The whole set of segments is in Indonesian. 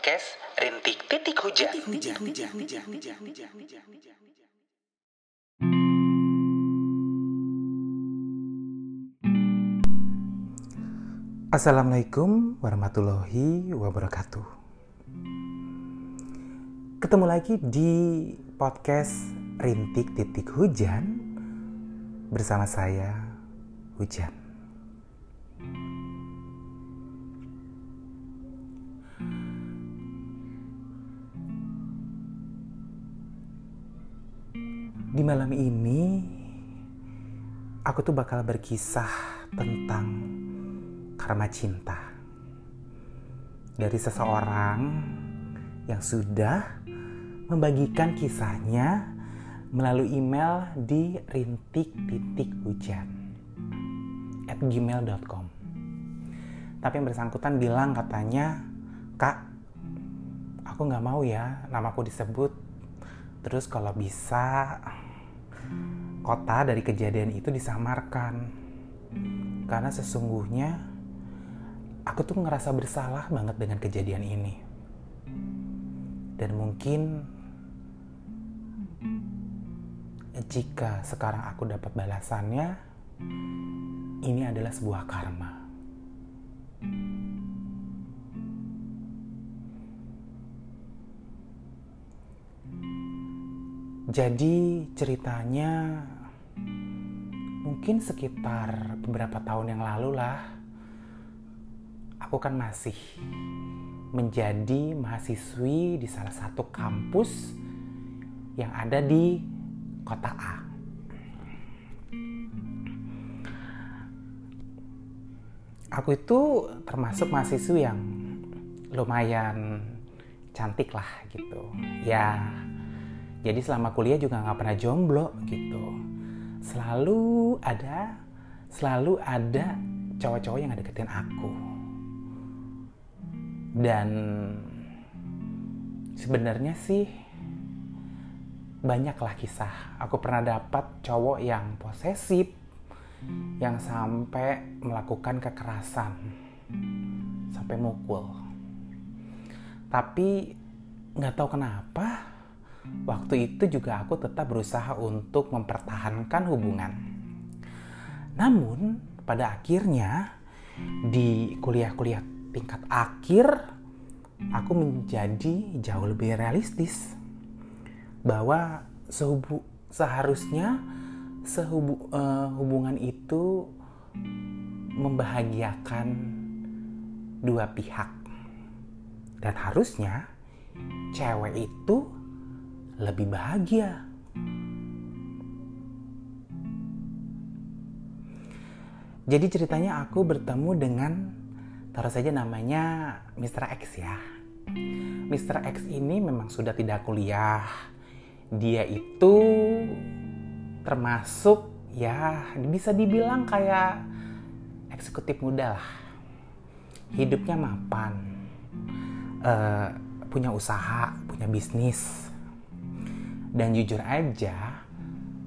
podcast Rintik Titik Hujan. Assalamualaikum warahmatullahi wabarakatuh. Ketemu lagi di podcast Rintik Titik Hujan bersama saya Hujan. Di malam ini, aku tuh bakal berkisah tentang karma cinta. Dari seseorang yang sudah membagikan kisahnya melalui email di rintik titik hujan at gmail.com tapi yang bersangkutan bilang katanya kak aku nggak mau ya namaku disebut terus kalau bisa kota dari kejadian itu disamarkan. Karena sesungguhnya aku tuh ngerasa bersalah banget dengan kejadian ini. Dan mungkin jika sekarang aku dapat balasannya ini adalah sebuah karma Jadi ceritanya mungkin sekitar beberapa tahun yang lalu lah aku kan masih menjadi mahasiswi di salah satu kampus yang ada di kota A. Aku itu termasuk mahasiswi yang lumayan cantik lah gitu. Ya, jadi selama kuliah juga nggak pernah jomblo gitu. Selalu ada, selalu ada cowok-cowok yang deketin aku. Dan sebenarnya sih banyaklah kisah. Aku pernah dapat cowok yang posesif, yang sampai melakukan kekerasan, sampai mukul. Tapi nggak tahu kenapa waktu itu juga aku tetap berusaha untuk mempertahankan hubungan. Namun pada akhirnya di kuliah-kuliah tingkat akhir aku menjadi jauh lebih realistis bahwa sehubu, seharusnya sehubu, uh, hubungan itu membahagiakan dua pihak dan harusnya cewek itu lebih bahagia. Jadi ceritanya aku bertemu dengan taruh saja namanya Mr. X ya. Mr. X ini memang sudah tidak kuliah. Dia itu termasuk ya bisa dibilang kayak eksekutif muda lah. Hidupnya mapan. Uh, punya usaha, punya bisnis. Dan jujur aja,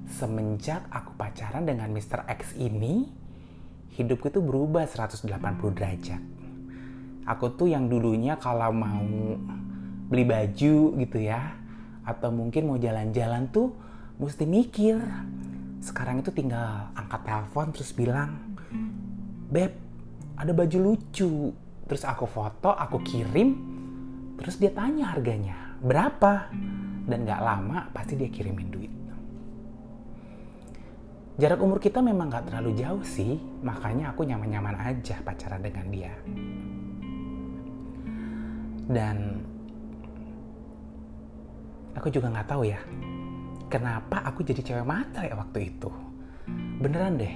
semenjak aku pacaran dengan Mr. X ini, hidupku itu berubah 180 derajat. Aku tuh yang dulunya kalau mau beli baju gitu ya, atau mungkin mau jalan-jalan tuh mesti mikir. Sekarang itu tinggal angkat telepon terus bilang, Beb, ada baju lucu. Terus aku foto, aku kirim, terus dia tanya harganya, berapa? Dan gak lama pasti dia kirimin duit. Jarak umur kita memang gak terlalu jauh sih, makanya aku nyaman-nyaman aja pacaran dengan dia. Dan aku juga gak tahu ya, kenapa aku jadi cewek mata ya waktu itu. Beneran deh,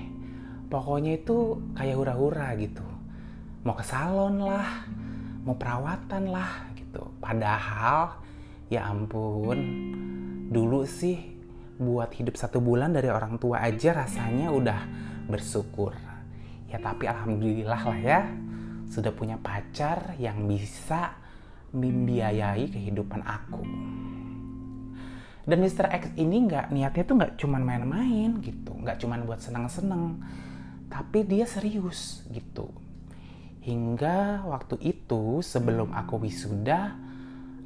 pokoknya itu kayak hura-hura gitu. Mau ke salon lah, mau perawatan lah gitu. Padahal, ya ampun, dulu sih buat hidup satu bulan dari orang tua aja rasanya udah bersyukur. Ya tapi alhamdulillah lah ya, sudah punya pacar yang bisa membiayai kehidupan aku. Dan Mr. X ini nggak niatnya tuh nggak cuman main-main gitu, nggak cuman buat seneng-seneng, tapi dia serius gitu. Hingga waktu itu sebelum aku wisuda,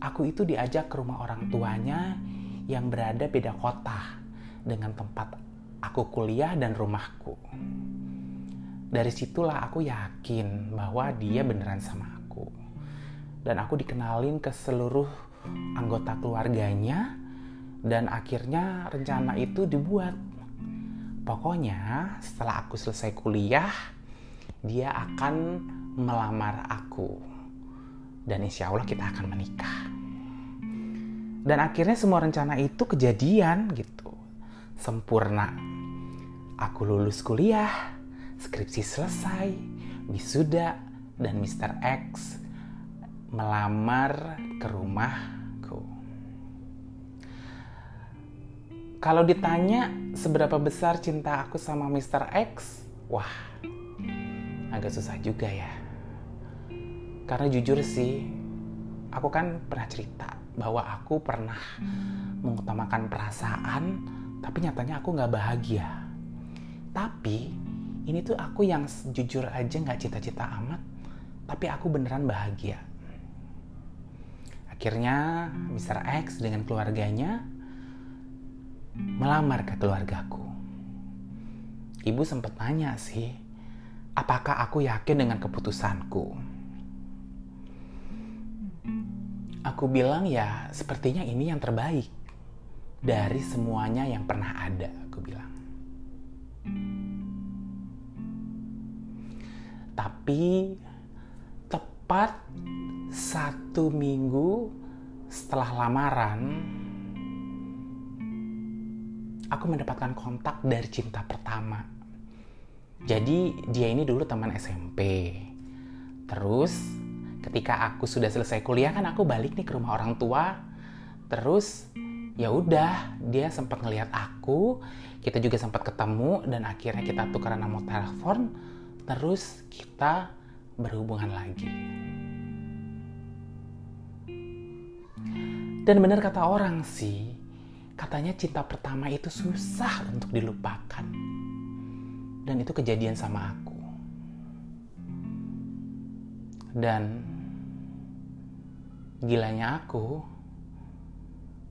aku itu diajak ke rumah orang tuanya yang berada beda kota dengan tempat aku kuliah dan rumahku. Dari situlah aku yakin bahwa dia beneran sama aku. Dan aku dikenalin ke seluruh anggota keluarganya dan akhirnya rencana itu dibuat. Pokoknya setelah aku selesai kuliah, dia akan melamar aku. Dan insya Allah kita akan menikah. Dan akhirnya semua rencana itu kejadian gitu. Sempurna. Aku lulus kuliah, skripsi selesai, wisuda, dan Mr. X melamar ke rumahku. Kalau ditanya seberapa besar cinta aku sama Mr. X, wah, agak susah juga ya. Karena jujur sih, aku kan pernah cerita bahwa aku pernah mengutamakan perasaan, tapi nyatanya aku nggak bahagia. Tapi ini tuh aku yang jujur aja nggak cita-cita amat, tapi aku beneran bahagia. Akhirnya Mr. X dengan keluarganya melamar ke keluargaku. Ibu sempat nanya sih, apakah aku yakin dengan keputusanku? Aku bilang ya, sepertinya ini yang terbaik dari semuanya yang pernah ada, aku bilang. Tapi tepat satu minggu setelah lamaran, aku mendapatkan kontak dari cinta pertama. Jadi dia ini dulu teman SMP. Terus ketika aku sudah selesai kuliah kan aku balik nih ke rumah orang tua. Terus ya udah dia sempat ngelihat aku, kita juga sempat ketemu dan akhirnya kita tukeran nomor telepon. Terus kita berhubungan lagi. Dan benar kata orang sih, katanya cinta pertama itu susah untuk dilupakan. Dan itu kejadian sama aku. Dan gilanya aku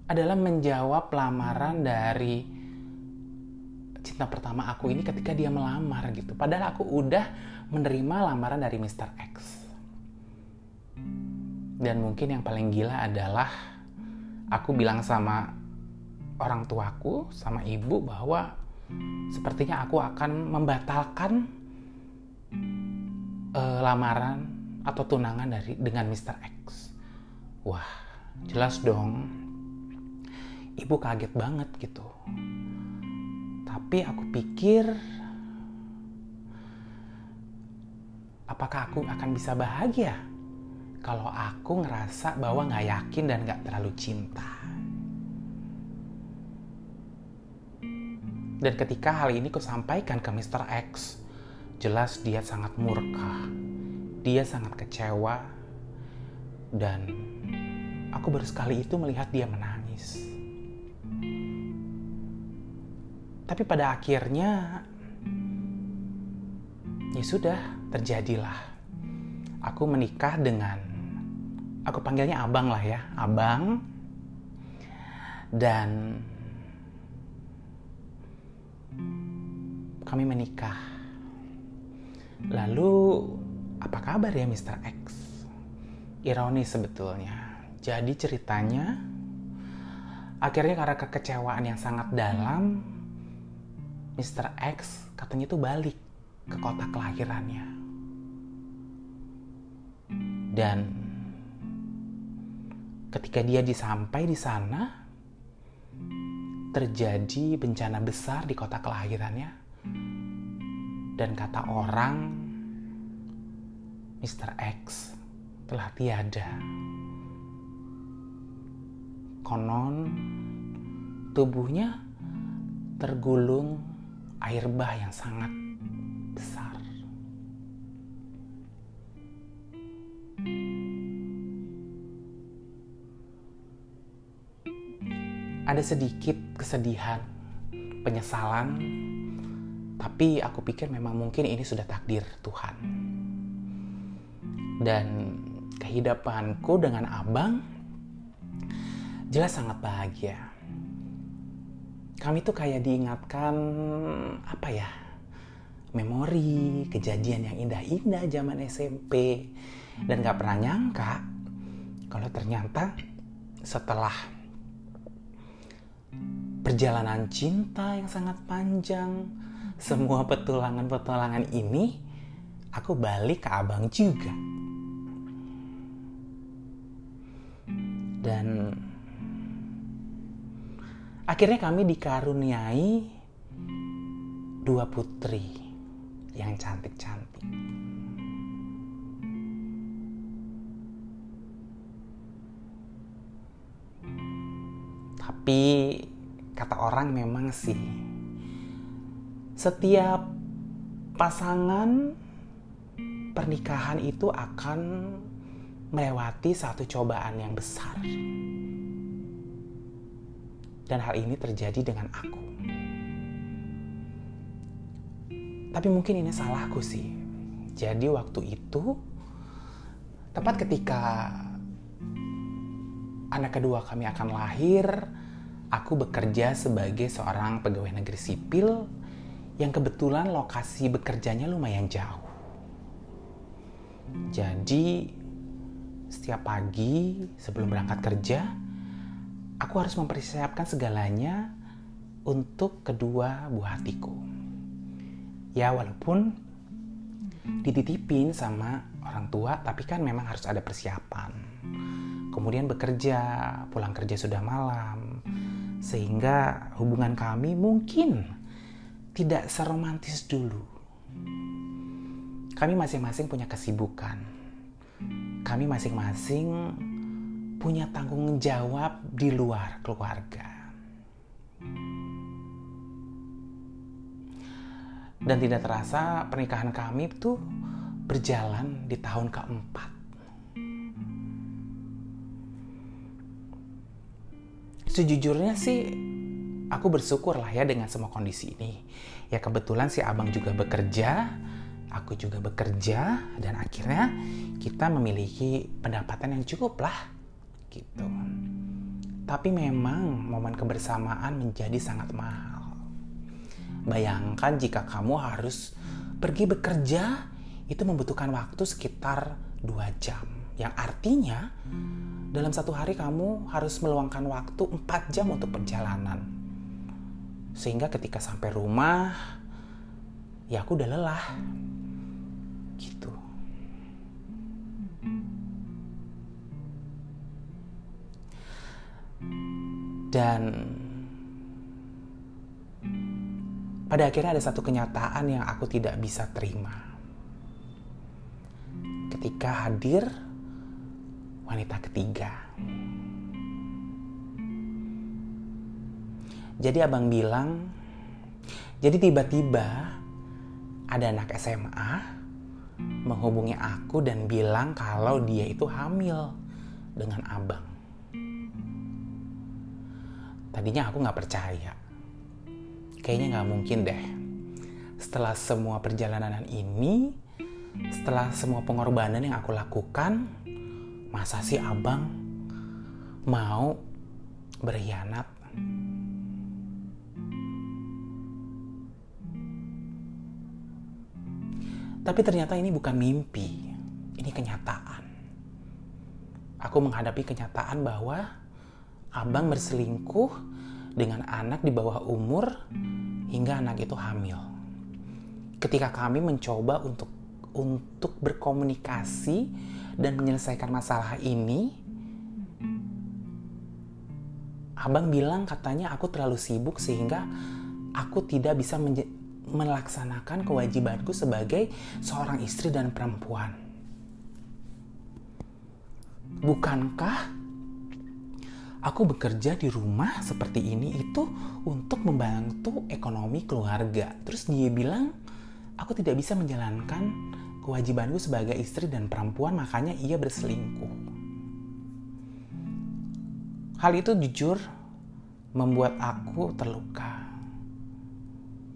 adalah menjawab lamaran dari cinta pertama aku ini ketika dia melamar gitu. Padahal aku udah menerima lamaran dari Mr. X. Dan mungkin yang paling gila adalah aku bilang sama orang tuaku, sama ibu bahwa sepertinya aku akan membatalkan uh, lamaran atau tunangan dari dengan Mr. X. Wah, jelas dong. Ibu kaget banget gitu. Tapi aku pikir apakah aku akan bisa bahagia kalau aku ngerasa bahwa nggak yakin dan nggak terlalu cinta. Dan ketika hal ini kusampaikan ke Mr. X, jelas dia sangat murka, dia sangat kecewa, dan aku baru sekali itu melihat dia menangis. Tapi pada akhirnya, ya sudah, terjadilah. Aku menikah dengan, aku panggilnya abang lah ya, abang. Dan kami menikah. Lalu, apa kabar ya Mr. X? Ironis sebetulnya. Jadi ceritanya, akhirnya karena kekecewaan yang sangat dalam, Mr. X katanya tuh balik ke kota kelahirannya. Dan ketika dia disampai di sana, terjadi bencana besar di kota kelahirannya. Dan kata orang, Mr. X telah tiada. konon tubuhnya tergulung air bah yang sangat besar. Ada sedikit kesedihan, penyesalan, tapi aku pikir memang mungkin ini sudah takdir Tuhan. Dan kehidupanku dengan abang jelas sangat bahagia. Kami tuh kayak diingatkan apa ya? Memori, kejadian yang indah-indah zaman SMP. Dan gak pernah nyangka kalau ternyata setelah perjalanan cinta yang sangat panjang, semua petualangan-petualangan ini, aku balik ke abang juga. Dan akhirnya kami dikaruniai dua putri yang cantik-cantik. Tapi kata orang memang sih setiap pasangan pernikahan itu akan melewati satu cobaan yang besar. Dan hal ini terjadi dengan aku. Tapi mungkin ini salahku sih. Jadi waktu itu tepat ketika anak kedua kami akan lahir, aku bekerja sebagai seorang pegawai negeri sipil yang kebetulan lokasi bekerjanya lumayan jauh. Jadi setiap pagi sebelum berangkat kerja, aku harus mempersiapkan segalanya untuk kedua buah hatiku. Ya walaupun dititipin sama orang tua, tapi kan memang harus ada persiapan. Kemudian bekerja, pulang kerja sudah malam, sehingga hubungan kami mungkin tidak seromantis dulu. Kami masing-masing punya kesibukan. Kami masing-masing punya tanggung jawab di luar keluarga. Dan tidak terasa pernikahan kami itu berjalan di tahun keempat. Sejujurnya sih aku bersyukur lah ya dengan semua kondisi ini. Ya kebetulan si abang juga bekerja, aku juga bekerja, dan akhirnya kita memiliki pendapatan yang cukup lah. Gitu. Tapi memang momen kebersamaan menjadi sangat mahal. Bayangkan jika kamu harus pergi bekerja, itu membutuhkan waktu sekitar 2 jam. Yang artinya dalam satu hari kamu harus meluangkan waktu 4 jam untuk perjalanan. Sehingga ketika sampai rumah, ya aku udah lelah. Gitu. Dan pada akhirnya ada satu kenyataan yang aku tidak bisa terima. Ketika hadir wanita ketiga. Jadi abang bilang, jadi tiba-tiba ada anak SMA menghubungi aku dan bilang kalau dia itu hamil dengan abang. Tadinya aku nggak percaya. Kayaknya nggak mungkin deh. Setelah semua perjalanan ini, setelah semua pengorbanan yang aku lakukan, masa sih abang mau berkhianat? Tapi ternyata ini bukan mimpi, ini kenyataan. Aku menghadapi kenyataan bahwa abang berselingkuh dengan anak di bawah umur hingga anak itu hamil. Ketika kami mencoba untuk untuk berkomunikasi dan menyelesaikan masalah ini, abang bilang katanya aku terlalu sibuk sehingga aku tidak bisa melaksanakan kewajibanku sebagai seorang istri dan perempuan. Bukankah aku bekerja di rumah seperti ini itu untuk membantu ekonomi keluarga. Terus dia bilang, aku tidak bisa menjalankan kewajibanku sebagai istri dan perempuan, makanya ia berselingkuh. Hal itu jujur membuat aku terluka.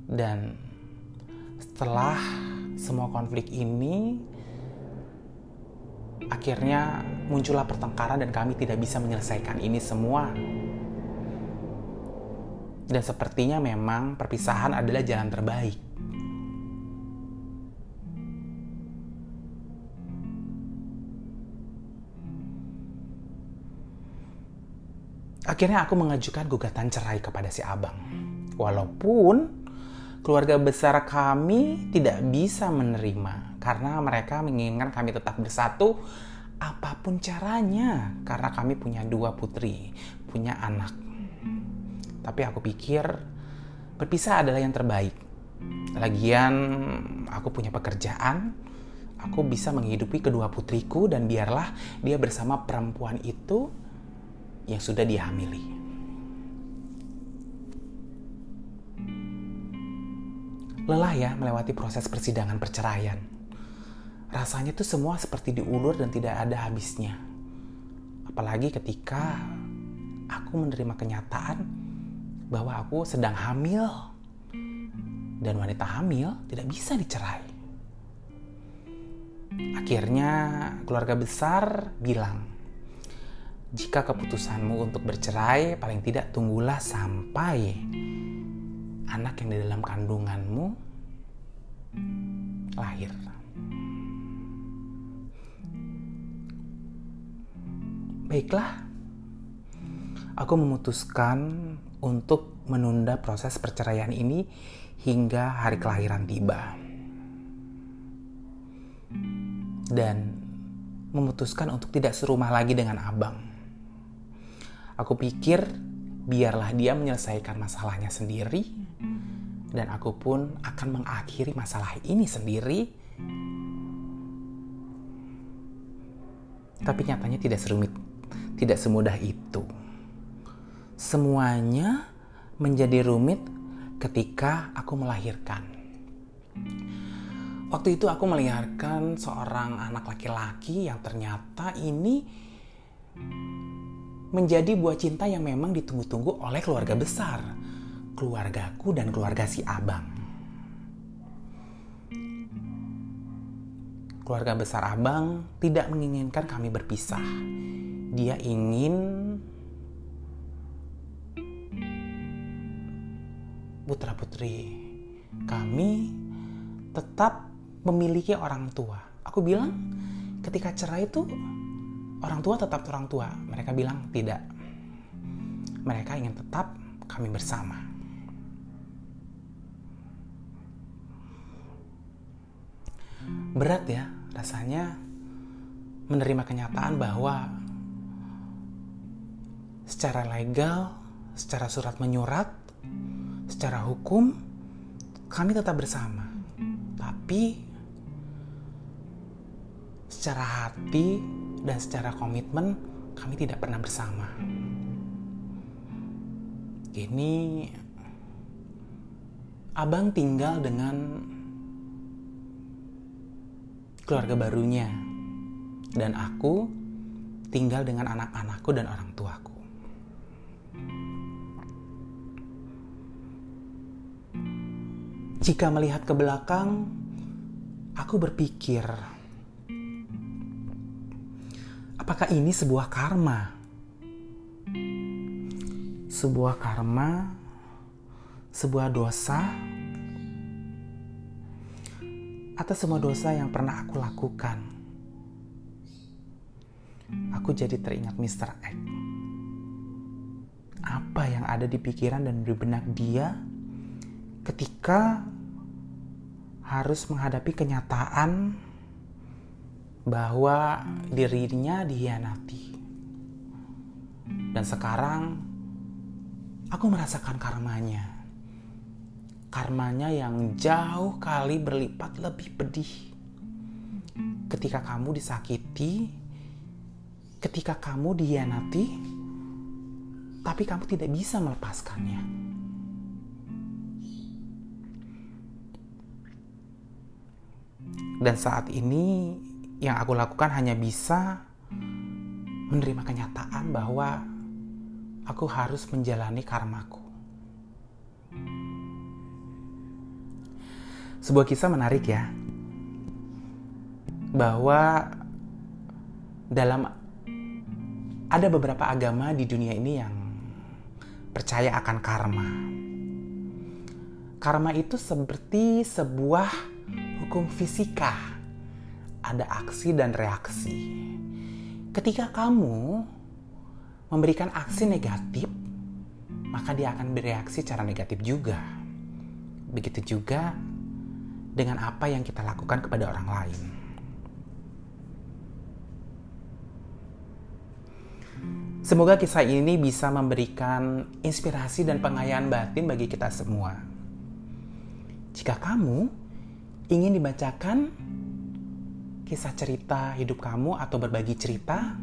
Dan setelah semua konflik ini, akhirnya muncullah pertengkaran dan kami tidak bisa menyelesaikan ini semua. Dan sepertinya memang perpisahan adalah jalan terbaik. Akhirnya aku mengajukan gugatan cerai kepada si abang. Walaupun keluarga besar kami tidak bisa menerima karena mereka menginginkan kami tetap bersatu apa pun caranya karena kami punya dua putri, punya anak. Tapi aku pikir berpisah adalah yang terbaik. Lagian aku punya pekerjaan, aku bisa menghidupi kedua putriku dan biarlah dia bersama perempuan itu yang sudah dihamili. Lelah ya melewati proses persidangan perceraian. Rasanya tuh semua seperti diulur dan tidak ada habisnya. Apalagi ketika aku menerima kenyataan bahwa aku sedang hamil dan wanita hamil tidak bisa dicerai. Akhirnya keluarga besar bilang, jika keputusanmu untuk bercerai, paling tidak tunggulah sampai anak yang di dalam kandunganmu lahir. Baiklah, aku memutuskan untuk menunda proses perceraian ini hingga hari kelahiran tiba. Dan memutuskan untuk tidak serumah lagi dengan abang. Aku pikir biarlah dia menyelesaikan masalahnya sendiri dan aku pun akan mengakhiri masalah ini sendiri. Tapi nyatanya tidak serumit, tidak semudah itu. Semuanya menjadi rumit ketika aku melahirkan. Waktu itu aku melahirkan seorang anak laki-laki yang ternyata ini menjadi buah cinta yang memang ditunggu-tunggu oleh keluarga besar, keluargaku dan keluarga si abang. Keluarga besar abang tidak menginginkan kami berpisah. Dia ingin putra-putri kami tetap memiliki orang tua. Aku bilang ketika cerai itu orang tua tetap orang tua. Mereka bilang tidak. Mereka ingin tetap kami bersama. Berat ya rasanya menerima kenyataan bahwa secara legal, secara surat menyurat, secara hukum kami tetap bersama. Tapi secara hati dan secara komitmen kami tidak pernah bersama. Ini abang tinggal dengan keluarga barunya dan aku tinggal dengan anak-anakku dan orang tuaku. Jika melihat ke belakang, aku berpikir Apakah ini sebuah karma? Sebuah karma, sebuah dosa, atau semua dosa yang pernah aku lakukan. Aku jadi teringat Mr. X. Apa yang ada di pikiran dan di benak dia ketika harus menghadapi kenyataan bahwa dirinya dihianati. Dan sekarang aku merasakan karmanya. Karmanya yang jauh kali berlipat lebih pedih. Ketika kamu disakiti, ketika kamu dihianati, tapi kamu tidak bisa melepaskannya. Dan saat ini yang aku lakukan hanya bisa menerima kenyataan bahwa aku harus menjalani karmaku. Sebuah kisah menarik ya, bahwa dalam ada beberapa agama di dunia ini yang percaya akan karma. Karma itu seperti sebuah hukum fisika. Ada aksi dan reaksi. Ketika kamu memberikan aksi negatif, maka dia akan bereaksi secara negatif juga. Begitu juga dengan apa yang kita lakukan kepada orang lain. Semoga kisah ini bisa memberikan inspirasi dan pengayaan batin bagi kita semua. Jika kamu ingin dibacakan kisah cerita hidup kamu atau berbagi cerita,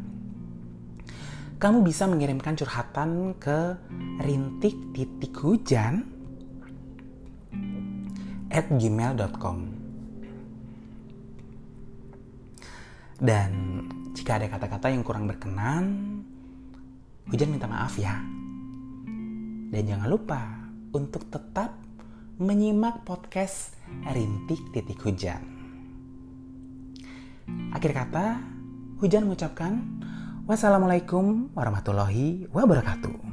kamu bisa mengirimkan curhatan ke rintik titik hujan at gmail.com dan jika ada kata-kata yang kurang berkenan Hujan minta maaf ya. Dan jangan lupa untuk tetap menyimak podcast Rintik Titik Hujan. Akhir kata Hujan mengucapkan Wassalamualaikum warahmatullahi wabarakatuh.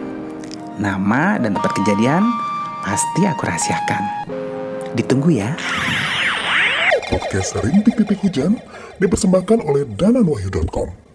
Nama dan tempat kejadian pasti aku rahasiakan. Ditunggu ya. Podcast Rintik Titik Hujan dipersembahkan oleh dananwahyu.com.